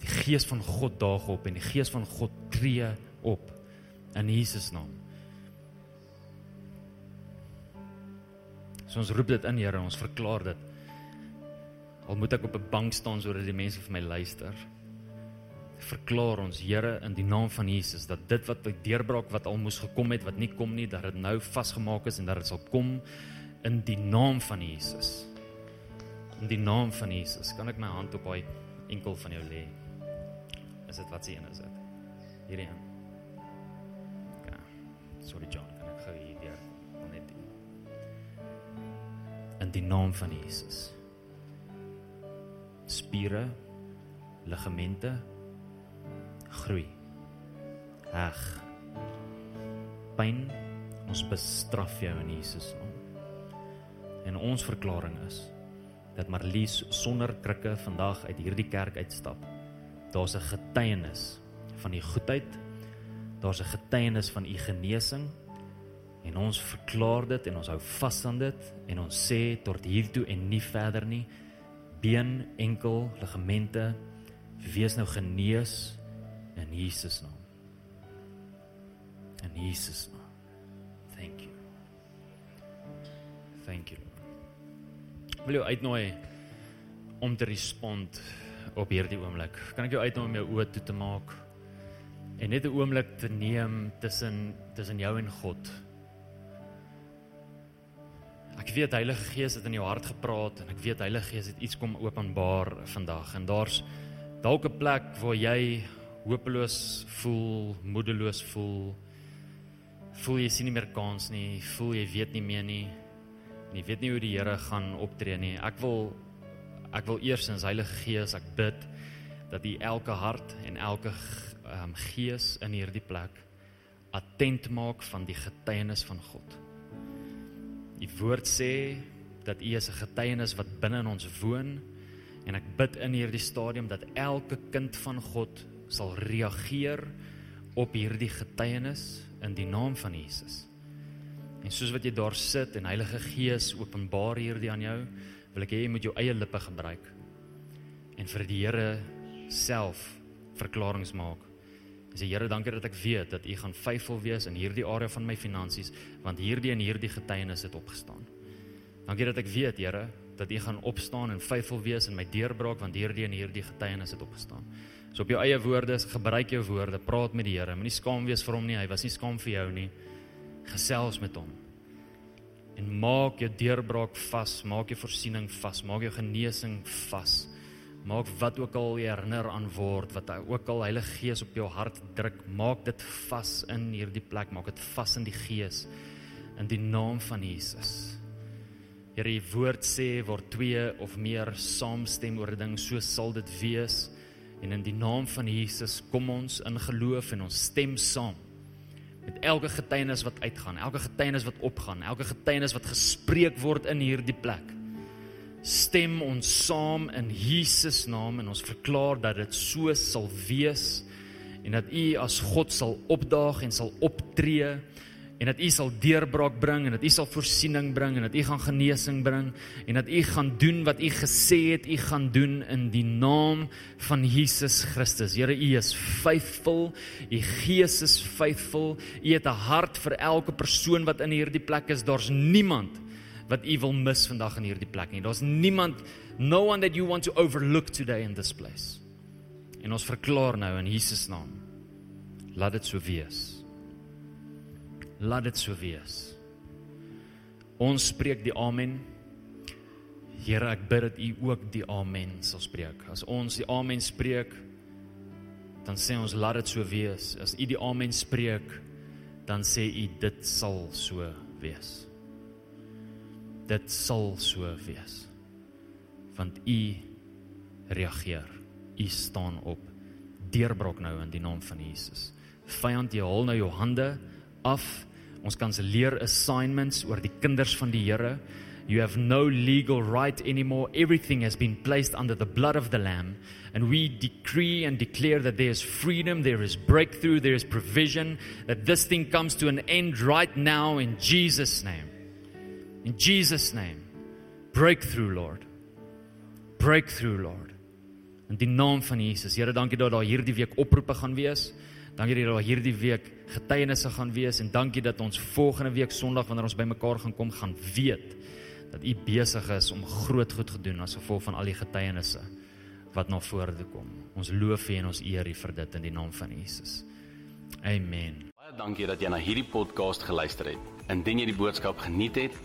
Die gees van God daag op en die gees van God tree op in Jesus naam. So ons roep dit in Here, ons verklaar dit. Al moet ek op 'n bank staan sodat die mense vir my luister. Verklaar ons Here in die naam van Jesus dat dit wat die deurbraak wat al moes gekom het wat nie kom nie, dat dit nou vasgemaak is en dat dit sal kom in die naam van Jesus. In die naam van Jesus kan ek my hand op daai enkel van jou lê. Is dit wat se een is dit? Hierdie een. Ja. Sorry John, kan ek gou hier deur net in die naam van Jesus. Spiere, ligamente groei. Ag. Pyn, ons bestraf jou in Jesus naam. En ons verklaring is dat Marlies sonder krikke vandag uit hierdie kerk uitstap. Daar's 'n getuienis van die goedheid. Daar's 'n getuienis van u genesing en ons verklaar dit en ons hou vas aan dit en ons sê tot hier toe en nie verder nie. Been, enkel, ligamente wees nou genees in Jesus naam. In Jesus naam. Thank you. Thank you. Wil jy uitnooi om te respond op hierdie oomblik? Kan ek jou uitnooi om jou oë toe te maak en net 'n oomblik te neem tussen tussen jou en God? Weet Heilige Gees het in jou hart gepraat en ek weet Heilige Gees het iets kom openbaar vandag en daar's dalk 'n plek waar jy hopeloos voel, moedeloos voel. Voel jy sien nie meer kans nie, voel jy weet nie meer nie. En jy weet nie hoe die Here gaan optree nie. Ek wil ek wil eers in Heilige Gees ek bid dat U elke hart en elke um, gees in hierdie plek attent maak van die getuienis van God. Die woord sê dat U is 'n getuienis wat binne in ons woon en ek bid in hierdie stadium dat elke kind van God sal reageer op hierdie getuienis in die naam van Jesus. En soos wat jy daar sit en Heilige Gees openbaar hierdie aan jou, wil ek hê jy moet jou eie lippe gebruik en vir die Here self verklaringe maak. En sê Here, dankie dat ek weet dat U gaan faithful wees in hierdie area van my finansies, want hierdie en hierdie getuienis het opgestaan. Dankie dat ek weet, Here, dat U gaan opstaan en faithful wees in my deurbraak, want hierdie en hierdie getuienis het opgestaan. So op jou eie woorde, gebruik jou woorde, praat met die Here. Moenie skaam wees vir hom nie. Hy was nie skaam vir jou nie. Gesels met hom. En maak jou deurbraak vas, maak jou voorsiening vas, maak jou genesing vas. Maak wat ook al jy herinner aan word, wat ook al Heilige Gees op jou hart druk, maak dit vas in hierdie plek, maak dit vas in die Gees in die naam van Jesus. Here, u woord sê waar twee of meer saamstem oor 'n ding, so sal dit wees. En in die naam van Jesus kom ons in geloof en ons stem saam met elke getuienis wat uitgaan, elke getuienis wat opgaan, elke getuienis wat gespreek word in hierdie plek. Stem ons saam in Jesus naam en ons verklaar dat dit so sal wees en dat U as God sal opdaag en sal optree en dat U sal deurbraak bring en dat U sal voorsiening bring en dat U gaan genesing bring en dat U gaan doen wat U gesê het U gaan doen in die naam van Jesus Christus. Here, U is faithful. U Gees is faithful. U het 'n hart vir elke persoon wat in hierdie plek is. Daar's niemand wat U wil mis vandag in hierdie plek nie. Daar's niemand no one that you want to overlook today in this place. En ons verklaar nou in Jesus naam. Laat dit so wees. Laat dit so wees. Ons spreek die amen. Here, ek bid dat U ook die amen sal spreek. As ons die amen spreek, dan sê ons laat dit so wees. As U die amen spreek, dan sê U dit sal so wees. Dit sal so wees. Want U reageer. U staan op. Deurbrok nou in die naam van Jesus. Vyand, jy hol nou jou hande af. Ons kanselleer assignments oor die kinders van die Here. You have no legal right anymore. Everything has been placed under the blood of the Lamb. And we decree and declare that there is freedom, there is breakthrough, there is provision, that this thing comes to an end right now in Jesus' name. In Jesus name. Breakthrough Lord. Breakthrough Lord. In die naam van Jesus. Here, dankie dat daar hierdie week oproepe gaan wees. Dankie dat daar hierdie week getuienisse gaan wees en dankie dat ons volgende week Sondag wanneer ons bymekaar gaan kom gaan weet dat U besig is om groot goed gedoen as gevolg van al die getuienisse wat na vore toe kom. Ons loof U en ons eer U vir dit in die naam van Jesus. Amen. Baie dankie dat jy na hierdie podcast geluister het. Indien jy die boodskap geniet het,